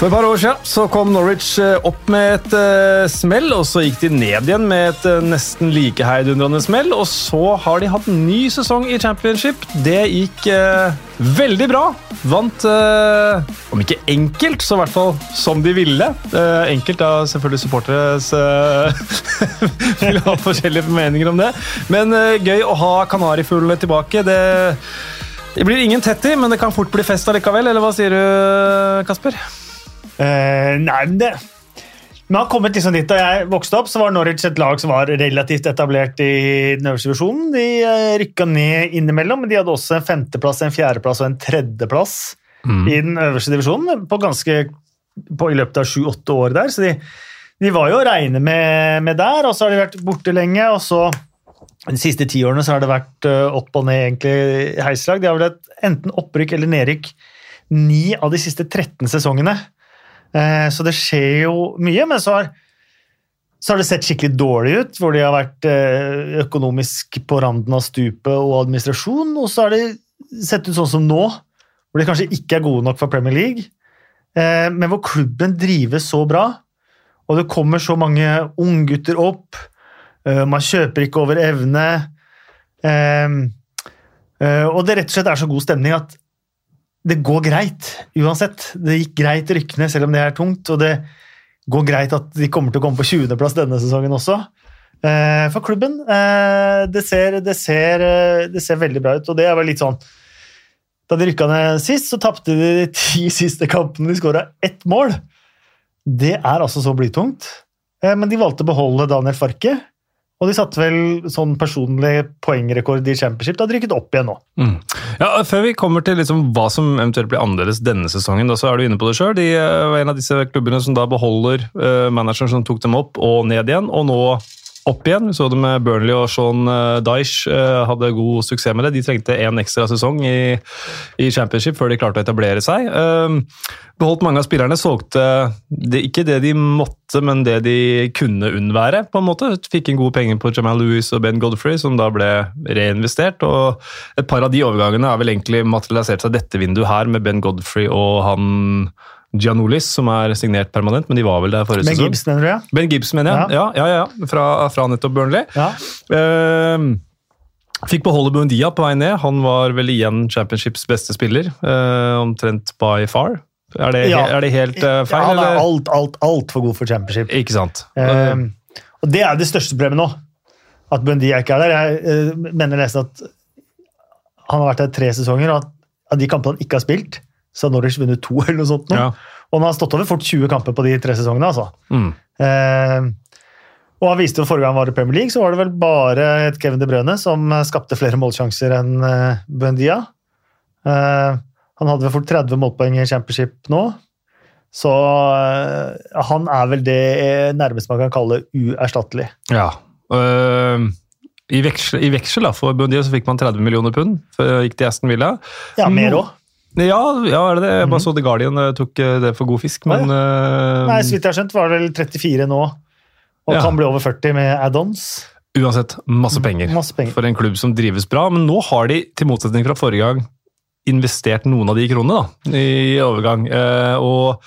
For et par år siden så kom Norwich eh, opp med et uh, smell, og så gikk de ned igjen med et uh, nesten like heidundrende smell. Og så har de hatt en ny sesong i championship. Det gikk uh, veldig bra. Vant, om ikke enkelt, så i hvert fall som de ville. enkelt da selvfølgelig supportere vil ha forskjellige meninger om det. Men gøy å ha kanarifuglene tilbake. Det, det blir ingen tett i, men det kan fort bli fest allikevel. Eller hva sier du, Kasper? Uh, nei, men det vi har kommet liksom dit, Da jeg vokste opp, så var Norwich et lag som var relativt etablert i den øverste divisjonen. De uh, rykka ned innimellom, men de hadde også en femteplass, en fjerdeplass og en tredjeplass mm. i den øverste divisjonen på ganske, på, i løpet av sju-åtte år der. Så de, de, var jo å regne med, med, der, og så har de vært borte lenge. og så De siste ti årene så har det vært uh, opp og ned egentlig heislag. De har vel hatt enten opprykk eller nedrykk ni av de siste 13 sesongene. Eh, så det skjer jo mye, men så har, så har det sett skikkelig dårlig ut, hvor de har vært eh, økonomisk på randen av stupet og administrasjon, og så har det sett ut sånn som nå, hvor de kanskje ikke er gode nok for Premier League, eh, men hvor klubben drives så bra, og det kommer så mange unggutter opp, man kjøper ikke over evne, og det rett og slett er så god stemning at det går greit uansett. Det gikk greit rykkene, selv om det er tungt. Og det går greit at de kommer til å komme på 20.-plass denne sesongen også. Eh, for klubben. Eh, det, ser, det, ser, eh, det, ser, veldig bra ut, og det er vel litt sånn Da de rykka ned sist, så tapte de de ti siste kampene. De skåra ett mål. Det er altså så blytungt. Men de valgte å beholde Daniel Farke. Og de satte vel sånn personlig poengrekord i championship. Det har de opp igjen nå. Mm. Ja, Før vi kommer til liksom hva som eventuelt blir annerledes denne sesongen, da, så er du inne på det sjøl. De var en av disse klubbene som da beholder uh, manageren som tok dem opp, og ned igjen. Og nå opp igjen. Vi så det med Burnley og Sean eh, Dyche. Eh, hadde god suksess med det. De trengte én ekstra sesong i, i, championship før de klarte å etablere seg. Ehm, beholdt mange av spillerne. Solgte det, ikke det de måtte, men det de kunne unnvære. på en måte. Fikk inn gode penger på Jamal Lewis og Ben Godfrey, som da ble reinvestert. og Et par av de overgangene har vel egentlig materialisert seg dette vinduet her, med Ben Godfrey og han Gianolis, som er signert permanent, men de var vel der forrige ben sesong. Gibson, mener du, ja? Ben Gibson, mener jeg. Ja, ja, ja, ja. Fra, fra, nettopp Burnley. Ja. Uh, fikk beholde Buendia på vei ned. Han var vel igjen Championships beste spiller, uh, omtrent by far. Er det, ja. er det helt uh, feil? Ja, han er alt, alt, altfor god for Championship. Ikke sant. Uh, og Det er det største problemet nå, at Buendia ikke er der. Jeg uh, mener nesten at han har vært der tre sesonger, og at av de kampene han ikke har spilt, så har Norwich vunnet to eller noe sånt. Nå. Ja. Og han har stått over fort 20 kamper på de tre sesongene. altså. Mm. Eh, og han viste jo Forrige gang han var i Premier League, så var det vel bare et Kevin De Brøne som skapte flere målsjanser enn eh, Buendia. Eh, han hadde vel fort 30 målpoeng i championship nå. Så eh, han er vel det nærmest man kan kalle uerstattelig. Ja. Uh... i, veksel, I veksel da, for Buendia så fikk man 30 millioner pund før gikk til Aston Villa. Ja, mer òg. Ja, ja, er det det? Jeg bare mhm. så The Guardian eh, tok eh, det for god fisk, men uh, Nei så vidt jeg har skjønt, var det vel 34 nå, og ja. kan bli over 40 med add-ons. Uansett, masse penger, masse penger, for en klubb som drives bra. Men nå har de, til motsetning fra forrige gang, investert noen av de kronene da, i overgang. Uh, og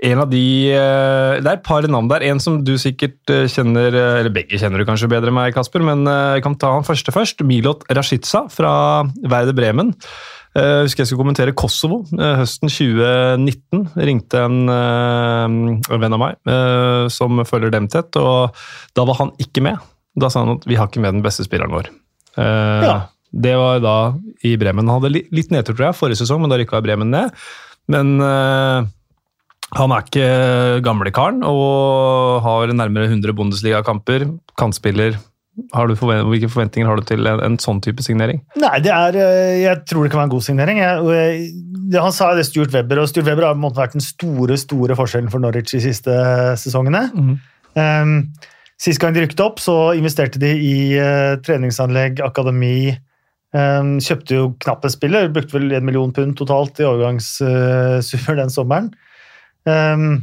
en av de Det er et par navn der. En som du sikkert kjenner, eller begge kjenner du kanskje bedre enn meg, Kasper, men jeg kan ta han første først. Milot Rashica fra Verde Bremen. Jeg eh, husker jeg skulle kommentere Kosovo eh, høsten 2019. Ringte en, eh, en venn av meg som følger dem tett, og da var han ikke med. Da sa han at vi har ikke med den beste spilleren vår. Ja. Det var da i Bremen. Han hadde litt nedtur, tror jeg, forrige sesong, men da rykka Bremen ned. Men han er ikke gamlekaren og har nærmere 100 Bundesliga-kamper. Kantspiller, forvent, hvilke forventninger har du til en, en, sånn type signering? Nei, det er, eh, Jeg tror det kan være en god signering. Jeg, jeg, han sa det Stuart Webber, og Stuart Webber har vært den store store forskjellen for Norwich de siste sesongene. Mm. Um, sist gang de rykket opp, så investerte de i uh, treningsanlegg, akademi. Um, kjøpte jo knapt en spiller, brukte vel en million pund totalt i overgangssummer uh, den sommeren. Um,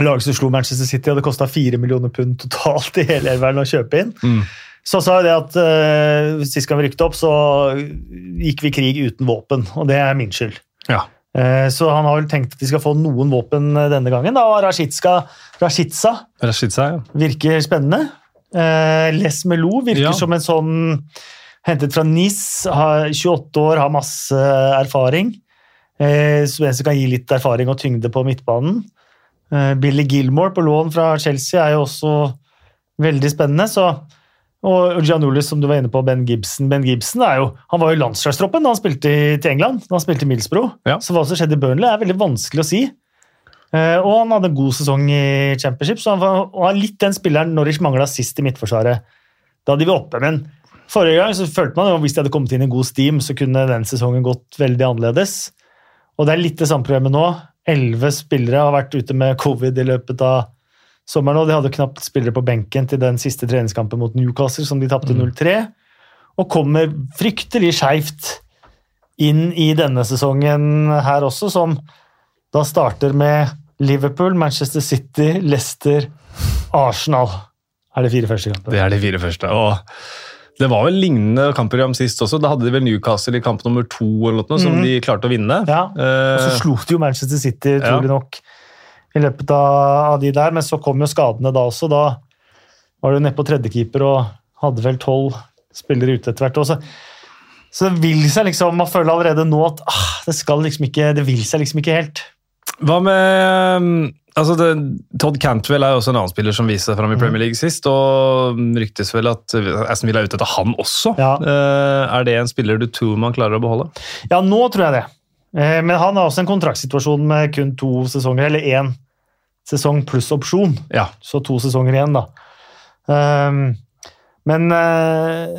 Laget som slo Manchester City, hadde kosta fire millioner pund totalt i hele elveren å kjøpe inn. Mm. Så sa jeg det at uh, sist gang vi rykket opp, så gikk vi krig uten våpen, og det er min skyld. Ja. Uh, så han har vel tenkt at de skal få noen våpen eh, denne gangen. Da. Rashitska, Rashitsa Rashidza ja. virker spennende. Les Melo virker ja. som en sånn hentet fra NIS, 28 år, har masse erfaring. Som kan gi litt erfaring og tyngde på midtbanen. Billy Gilmore på lån fra Chelsea er jo også veldig spennende. så og Gianulis, som du var inne på, Ben Gibson. Ben Gibson jo, han var jo i landslagstroppen da han spilte til England, da han spilte i Millsbro. Ja. Så hva som skjedde i Burnley, er veldig vanskelig å si. Uh, og han hadde en god sesong i Championship, så han var, han litt den spilleren Norwich mangla sist i Midtforsvaret. Da de var oppe, men forrige gang så følte man at hvis de hadde kommet inn i god steam, så kunne den sesongen gått veldig annerledes. Og det er litt det samme problemet nå. Elleve spillere har vært ute med covid i løpet av sommeren og De hadde knapt spillere på benken til den siste treningskampen mot Newcastle, som de tapte 0-3. Mm. Og kommer fryktelig skeivt inn i denne sesongen her også, som da starter med Liverpool, Manchester City, Leicester, Arsenal. Er det fire første kamper? Det er de fire første. og det var vel lignende kampprogram sist også. Da hadde de vel Newcastle i kamp nummer to eller noe, som mm. de klarte å vinne. Ja, og Så eh, slo de jo Manchester City, trolig ja. nok i løpet av de der, men så kom jo skadene da også. Da var du nede på tredjekeeper og hadde vel tolv spillere ute etter hvert. Også. Så det vil seg liksom, man føler allerede nå at ah, det skal liksom ikke, det vil seg liksom ikke helt. Hva med altså det, Todd Cantwell er jo også en annen spiller som viser seg fram i Premier mm. League sist, og ryktes vel at Aston Villa er ute etter han også. Ja. Uh, er det en spiller du tror man klarer å beholde? Ja, nå tror jeg det. Uh, men han har også en kontraktsituasjon med kun to sesonger, eller én sesong pluss opsjon. Ja. Så to sesonger igjen, da. Um, men, uh,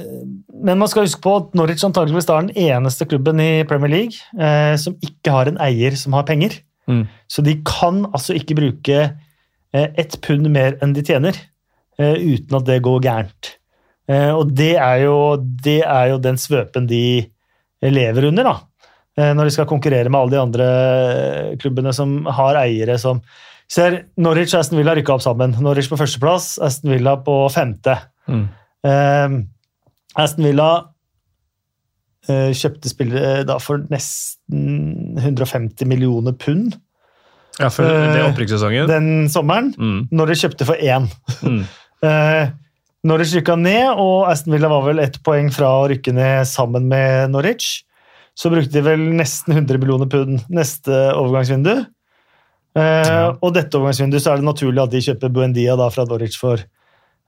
men, man skal huske på at Norwich antakeligvis er den eneste klubben i Premier League som ikke har en eier som har penger. Mm. Så de kan altså ikke bruke eh, ett pund mer enn de tjener, uten at det går gærent. og det er, jo, det er jo den svøpen de lever under, da. Når de skal konkurrere med alle de andre klubbene som har eiere som ser Norwich og Aston Villa rykka opp sammen. Norwich på førsteplass, Aston Villa på femte. Mm. Uh, Aston Villa kjøpte spillere da for nesten 150 millioner pund. Ja, for det er opprykkssesongen? Den sommeren. Mm. de kjøpte for én. Mm. Norwich rykka ned, og Aston Villa var vel ett poeng fra å rykke ned sammen med Norwich. Så brukte de vel nesten 100 millioner pund neste overgangsvindu. Ja. og dette overgangsvinduet så er det naturlig at de kjøper Buendia da, fra Norwich for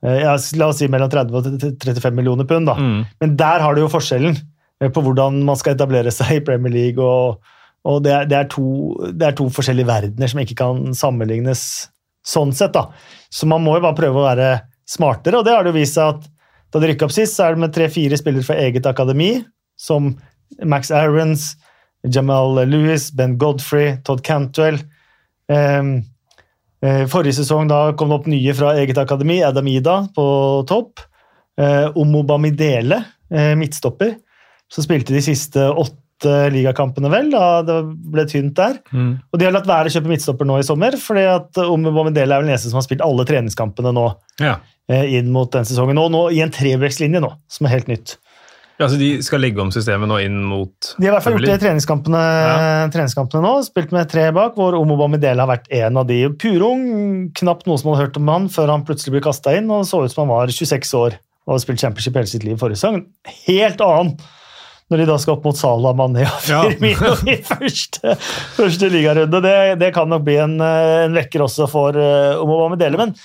ja, la oss si mellom 30 og 35 millioner pund. da. Mm. Men der har du jo forskjellen på hvordan man skal etablere seg i Premier League. og, og det, er, det, er to, det, er, to, forskjellige verdener som ikke kan sammenlignes sånn sett. da. Så man må jo bare prøve å være smartere, og det har det jo vist seg at da de rykka opp sist, så er det med tre-fire spillere fra eget akademi, som Max Aarons, Jamal Lewis, Ben Godfrey, Todd Cantwell eh, forrige sesong da kom det opp nye fra eget akademi. Adam Ida på topp. Omo Omobamidele, eh, midtstopper. Så spilte de siste åtte ligakampene, vel. da Det ble tynt der. Mm. Og de har latt være å kjøpe midtstopper nå i sommer, fordi at Omobamidele er vel den eneste som har spilt alle treningskampene nå ja. inn mot den sesongen. Og nå i en trebrekkslinje nå, som er helt nytt. Ja, så De skal legge om systemet nå inn mot De har i hvert fall gjort det i treningskampene, ja. treningskampene, nå. Spilt med tre bak, hvor Omo Bamidele har vært en av de. Purung, knapt noe som hadde hørt om han før han plutselig ble kasta inn. og Så ut som han var 26 år og hadde spilt championship hele sitt liv forrige sesong. Helt annen når de da skal opp mot Salah, Mané og Firmino ja. i første, første ligarunde. Det, det, kan nok bli en, en vekker også for uh, med dele, Men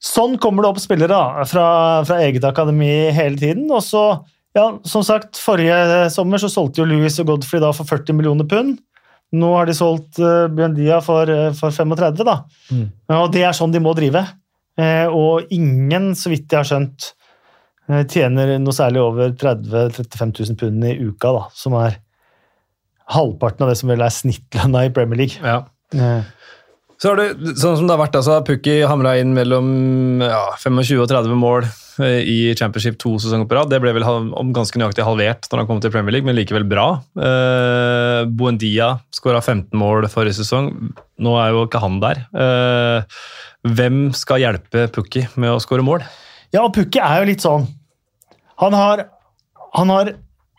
sånn kommer det opp spillere da, fra, fra eget akademi hele tiden. og så ja, som sagt, Forrige sommer så solgte jo Louis og Godfrey da for 40 millioner pund. Nå har de solgt uh, Buendia for, uh, for 35, da. Mm. og det er sånn de må drive. Uh, og ingen, så vidt jeg har skjønt, tjener noe særlig over 30 000-35 000 pund i uka, da. Som er halvparten av det som vel er snittlønna i Premier League. Ja. Så har du, sånn som det har vært, altså, Pukki hamra inn mellom ja, 25 og 30 mål Eh, i Championship to sesonger på rad. Det ble vel om ganske nøyaktig halvert når han kom til Premier League, men likevel bra. Eh, Buendia skåra 15 mål forrige sesong. Nå er jo ikke han der. Eh, hvem skal hjelpe Pukki med å skåre mål? Ja, og Pukki er jo litt sånn Han har, han har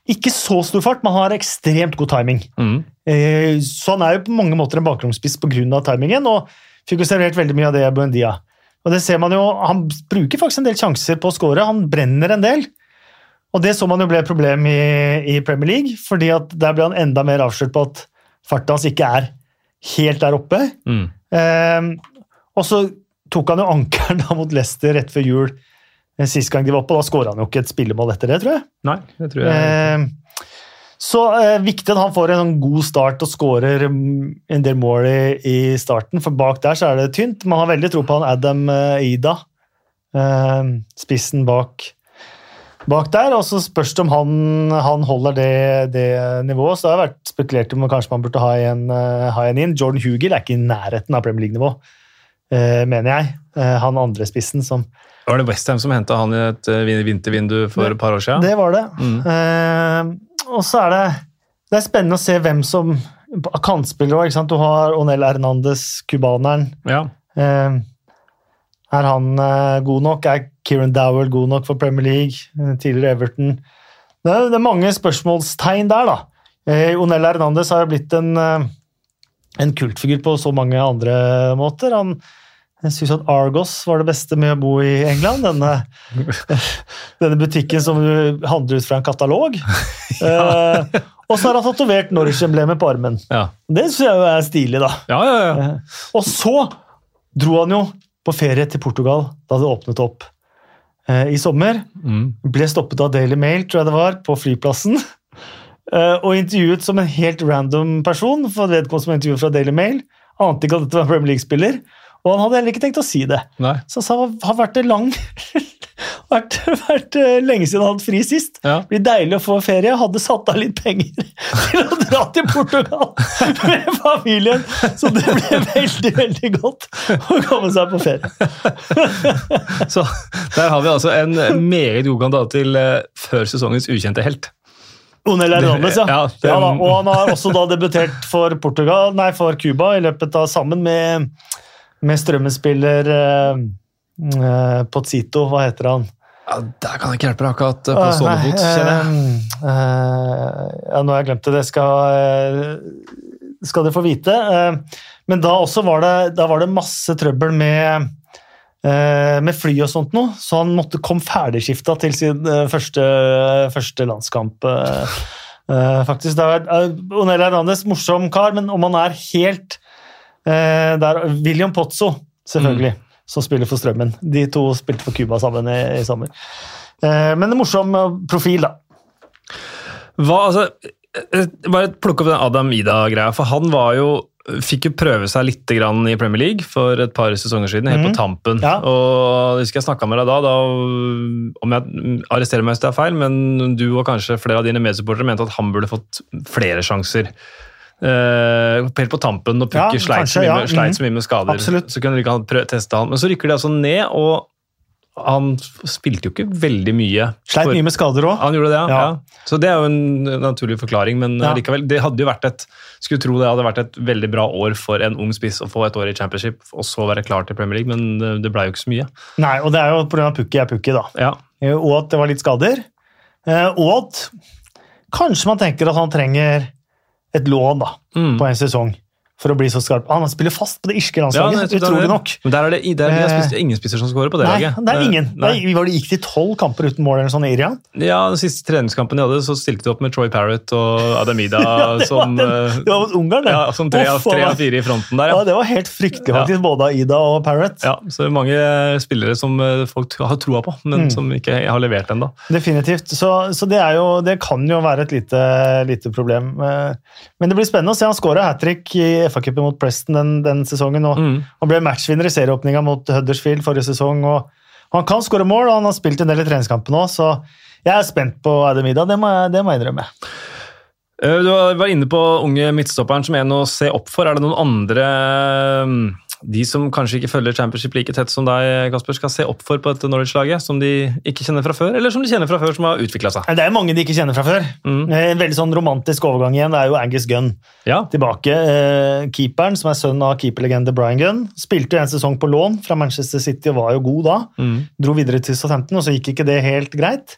ikke så stor fart, men han har ekstremt god timing. Mm. Eh, så han er jo på mange måter en bakromspiss pga. timingen, og fikk jo servert veldig mye av det i Buendia. Og det ser man jo, Han bruker faktisk en del sjanser på å skåre, han brenner en del. Og det så man jo ble et problem i, i Premier League, fordi at der ble han enda mer avslørt på at farta hans ikke er helt der oppe. Mm. Eh, og så tok han jo ankeren da mot Leicester rett før jul sist gang de var oppe, da skåra han jo ikke et spillemål etter det, tror jeg. Nei, det tror jeg. Eh, så eh, viktig at han får en god start og skårer mm, en del mål i, i, starten, for bak der så er det tynt. Man har veldig tro på han Adam eh, Ida, eh, spissen bak, bak der. Og så spørs det om han, han holder det, det, nivået. Så det har vært spekulert om kanskje man burde ha en, ha en inn. Jordan Hugill er ikke i nærheten av Premier League-nivå. Eh, mener jeg. Eh, han andre spissen som Var det Westham som henta han i et eh, vintervindu for et par år siden? Det var det. Mm. Eh, og så er det det er spennende å se hvem som kantspiller òg. Du har Onel Hernandez, cubaneren. Ja. Eh, er han eh, god nok? Er Kieran Dowell god nok for Premier League? Tidligere Everton. Det er, det er mange spørsmålstegn der, da. Onel Hernandez har jo blitt en, en kultfigur på så mange andre måter. Han jeg syns at Argos var det beste med å bo i England. Denne, denne butikken som handler ut fra en katalog. ja. eh, og så har han tatovert Norwich-emblemet på armen. Ja. Det syns jeg er stilig, da. Ja, eh, og så dro han jo på ferie til Portugal da det åpnet opp eh, i sommer. Mm. Ble stoppet av Daily Mail, tror jeg det var, på flyplassen. Eh, og intervjuet som en helt random person. for vedkommende som intervjuet fra Daily Mail. Ante ikke at dette var Premier League-spiller. Og han hadde heller ikke tenkt å si det. Nei. Så han det har vært lang vært, vært uh, lenge siden han hadde fri sist. Ja. Det blir deilig å få ferie. Hadde satt av litt penger til å dra til Portugal med familien. Så det ble veldig, veldig godt å komme seg på ferie. Så der har vi altså en meget god kandidat til uh, før sesongens ukjente helt. Onel Hernandez, ja. ja, ja da, og han har også da debutert for Portugal, nei, for Cuba i løpet av sammen med med strømmespiller uh, uh, Pozzito, hva heter han? Ja, Der kan jeg ikke hjelpe deg akkurat på stående fot, kjenner jeg. Uh, ja, nå har jeg glemt det. Det skal, skal dere få vite. men da var det, da var det masse trøbbel med, med fly og sånt noe, så han måtte kom ferdigskifta til sin første, første landskamp. faktisk. Det er, Onel Hernandez, morsom kar, men om han er helt Eh, der, William Pozzo, selvfølgelig, mm. som spiller for Strømmen. De to spilte for Cuba sammen i, i sommer. Eh, men en morsom eh, profil, da. Hva, altså, bare plukke opp den Adam Ida-greia, for han var jo fikk jo prøve seg litt i Premier League for et par sesonger siden, helt mm. på tampen. Ja. Og jeg husker jeg snakka med deg da, da, om jeg arresterer meg hvis det er feil, men du og kanskje flere av dine medsupportere mente at han burde fått flere sjanser Uh, helt på tampen, og Pukki ja, sleit, så, ja. sleit så mye med skader. Absolutt. Så kunne de ikke teste han. Men så rykker de altså ned, og han spilte jo ikke veldig mye. Sleit mye med skader òg. Han gjorde det, ja. ja. Så det er jo en naturlig forklaring, men likevel, det hadde jo vært et skulle tro det hadde vært et veldig bra år for en ung spiss å få et år i championship og så være klar til Premier League, men det, det blei jo ikke så mye. Nei, og det er jo pga. Pukki er Pukki, da. Ja. Og at det var litt skader. Eh, og at kanskje man tenker at han trenger et lån da, mm. på en sesong for å bli så skarp. Han spiller fast på det irske landslaget, ja, utrolig nok. Men der er det, der er det eh, ingen spisser som scorer på det nei, laget. det er ingen. Nei. Nei, var det gikk til tolv kamper uten mål eller sånn i Irian? Ja, den siste treningskampen de hadde, så stilte de opp med Troy Parrott og Adamida ja, det som den, eh, Det var mot Ungarn, det. Ja, som tre, av, fire i fronten der. Ja, ja det var helt fryktelig, faktisk, både Ida og Parrott. Ja, så det er mange spillere som eh, folk har troa på, men mm. som ikke har levert ennå. Definitivt. Så, så, det, jo, det kan jo være et lite, lite problem. Men det blir spennende å se. Han skåra hat trick i FA-cupen mot Preston den, den sesongen. og mm. Han ble matchvinner i serieåpninga mot Huddersfield forrige sesong. og Han kan skåre mål, og han har spilt en del i treningskampen òg, så jeg er spent på Ademida. Det må jeg, det må jeg innrømme. Eh, du var inne på unge midtstopperen som en å se opp for. Er det noen andre de som kanskje ikke følger championship like tett som deg, Kasper, skal se opp for på dette Norwich-laget? Som de ikke kjenner fra før, eller som de kjenner fra før, som har utvikla seg? Det er mange de ikke kjenner fra før. Mm. Eh, en veldig sånn romantisk overgang igjen det er jo Angus Gunn ja. tilbake. Eh, keeperen, som er sønn av keeperlegende Brian Gunn, spilte jo en sesong på lån fra Manchester City og var jo god da. Mm. Dro videre til Southampton, og så gikk ikke det helt greit.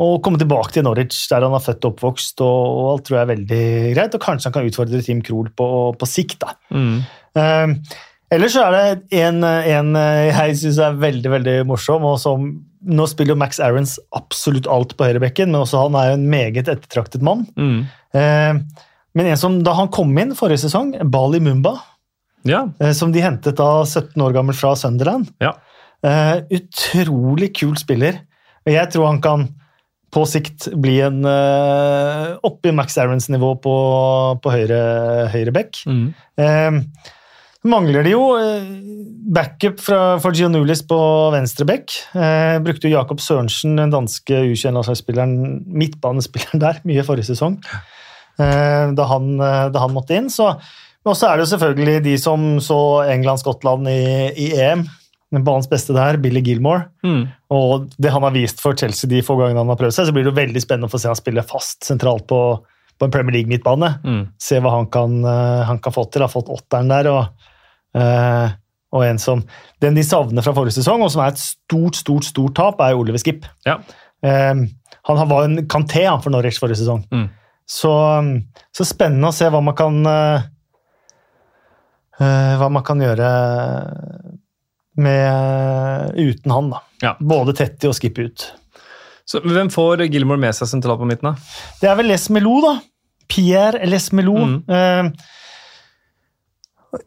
og komme tilbake til Norwich, der han er født og oppvokst. og, og alt tror jeg er veldig greit, og Kanskje han kan utfordre Team Krohl på, på sikt. da. Mm. Uh, ellers så er det en, en jeg syns er veldig veldig morsom, og som Nå spiller jo Max Aarons absolutt alt på høyrebekken, men også han er jo en meget ettertraktet mann. Mm. Eh, men en som da han kom inn forrige sesong, Bali Mumba, ja. eh, som de hentet da 17 år gammel fra Sunderland. Ja. utrolig kul spiller. Og jeg tror han kan på sikt bli en uh, oppe i Max Aarons-nivå på, på høyre, høyre back. Mm. Mangler de jo uh, backup fra, for Gianulis på venstre back. Eh, brukte jo Jakob Sørensen, den danske U21-landslagsspilleren, midtbanespilleren der, mye forrige sesong. Da han, da, han, måtte inn. Så, og så er det jo selvfølgelig de som så England-Skottland i, i EM banens beste der, Billy Gilmore. Mm. Og det han har vist for Chelsea de få gangene han har prøvd seg, så blir det jo veldig spennende å få se han spille fast sentralt på, på en Premier League-midtbane. Mm. Se hva han kan, uh, han kan, få til. Har fått åtteren der. og, uh, og en som, Den de savner fra forrige sesong, og som er et stort stort, stort tap, er Oliver Skip. Ja. Um, han var en kanté for Norwich forrige sesong. Mm. Så, så, spennende å se hva man kan uh, hva man kan gjøre med, uten han. da. Ja. Både Tetti og Skip ut. Så Hvem får Gilmore med seg sentralt på midten? da? Det er vel Les Melou, da. Pierre Les Melou. Mm. Uh,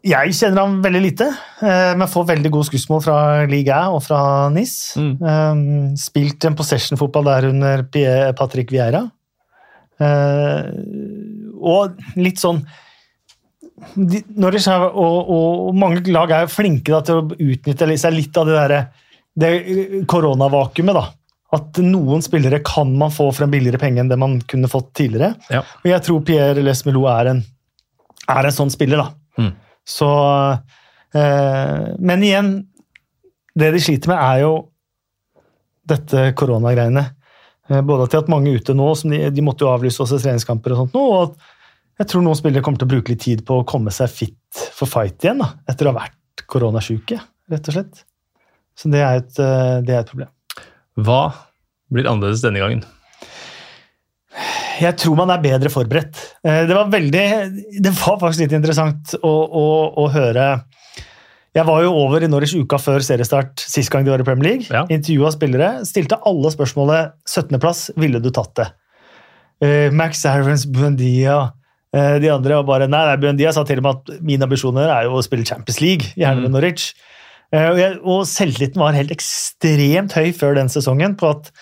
jeg kjenner ham veldig lite, uh, men får veldig gode skussmål fra Ligue 1 og fra NIS. Mm. Uh, spilt en possession-fotball der under Pierre, Patrick Vieira. og litt sånn Norwich og, og, mange lag er flinke da, til å utnytte seg litt av det, der, det koronavakuumet. da. At noen spillere kan man få for en billigere penge enn det man kunne fått tidligere. Ja. Og jeg tror Pierre Lesmelo er en, er en sånn spiller, da. Mm. Så eh, Men igjen, det de sliter med, er jo dette koronagreiene. Både både at mange er ute nå, som de, de måtte jo avlyse også treningskamper og sånt nå, og at jeg tror noen spillere kommer til å bruke litt tid på å komme seg fit for fight igjen, da, etter å ha vært koronasjuke, rett og slett. Så det er, et, eh, det er et problem. Hva blir annerledes denne gangen? Jeg tror man er bedre forberedt. Eh, det var veldig Det var faktisk litt interessant å, å, å høre Jeg var jo over i Norwich uka før seriestart sist gang de var i Premier League. Ja. Intervjua spillere. Stilte alle spørsmålet 17.-plass, ville du tatt det? Uh, Max Aarons, Buendia Eh, de andre var bare Nei, nei Buendia sa til og med at mine ambisjoner er jo å spille Champions League, gjerne med mm. Norwich. Eh, og, jeg, og selvtilliten var helt ekstremt høy før den sesongen på at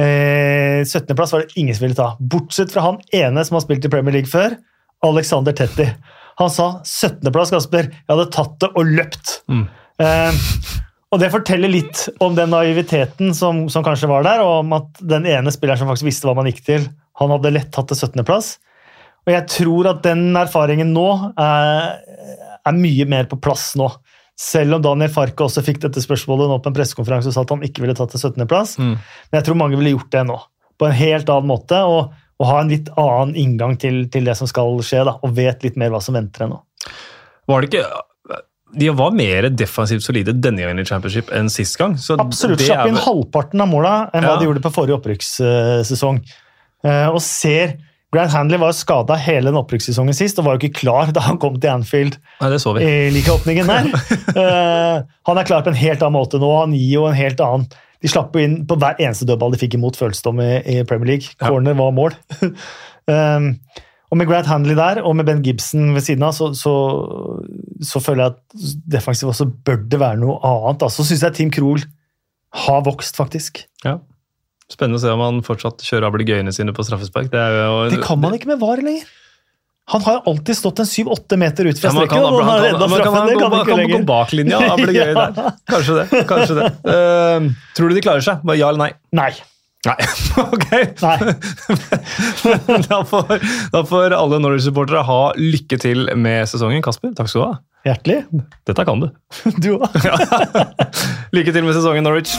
eh, 17.-plass var det ingen som ville ta. Bortsett fra han ene som har spilt i Premier League før, Alexander Tetti. Han sa 17.-plass, Kasper. Jeg hadde tatt det og løpt. Mm. Eh, og det forteller litt om den naiviteten som, som, kanskje var der, og om at den ene spilleren som faktisk visste hva man gikk til, han hadde lett tatt det 17.-plass. Og jeg tror at den erfaringen nå er, er mye mer på plass nå. Selv om Daniel Farke også fikk dette spørsmålet nå på en pressekonferanse og sa at han ikke ville tatt til 17.-plass. Mm. Men jeg tror mange ville gjort det nå, på en helt annen måte. Og, og ha en litt annen inngang til, til, det som skal skje, da, og vet litt mer hva som venter ennå. Var det ikke de var mer defensivt solide denne gangen i Championship enn sist gang. Absolutt. Slapp inn halvparten av måla enn ja. hva de gjorde på forrige opprykkssesong. Eh, og ser Grant Handley var skada hele den opprykkssesongen sist og var jo ikke klar da han kom til Anfield. Nei, det så vi. i like åpningen der. uh, han er klar på en helt annen måte nå. Han gir jo en helt annen De slapp jo inn på hver eneste dødball de fikk imot, føles om i, i, Premier League. Corner var mål. um, og med Grant Handley der, og med Ben Gibson ved siden av, så, så, så føler jeg at defensivt også bør det være noe annet. Så syns jeg Team Krohl har vokst, faktisk. Ja. Spennende å se om han fortsatt kjører ablegøyene sine på straffespark. Det, jo, det kan man ikke med VAR lenger. Han har alltid stått en syv-åtte meter ut fra streken. Ja, man kan, han, kan, han, kan, kan, gå bak linja ablegøye ja. der. Kanskje det. kanskje det. Uh, tror du de klarer seg? Ja eller nei? Nei. Nei, ok. Nei. da, får, da, får, alle Norwich-supportere ha lykke til med sesongen. Kasper, takk skal du ha. Hjertelig. Dette kan du. Du òg. lykke til med sesongen, Norwich.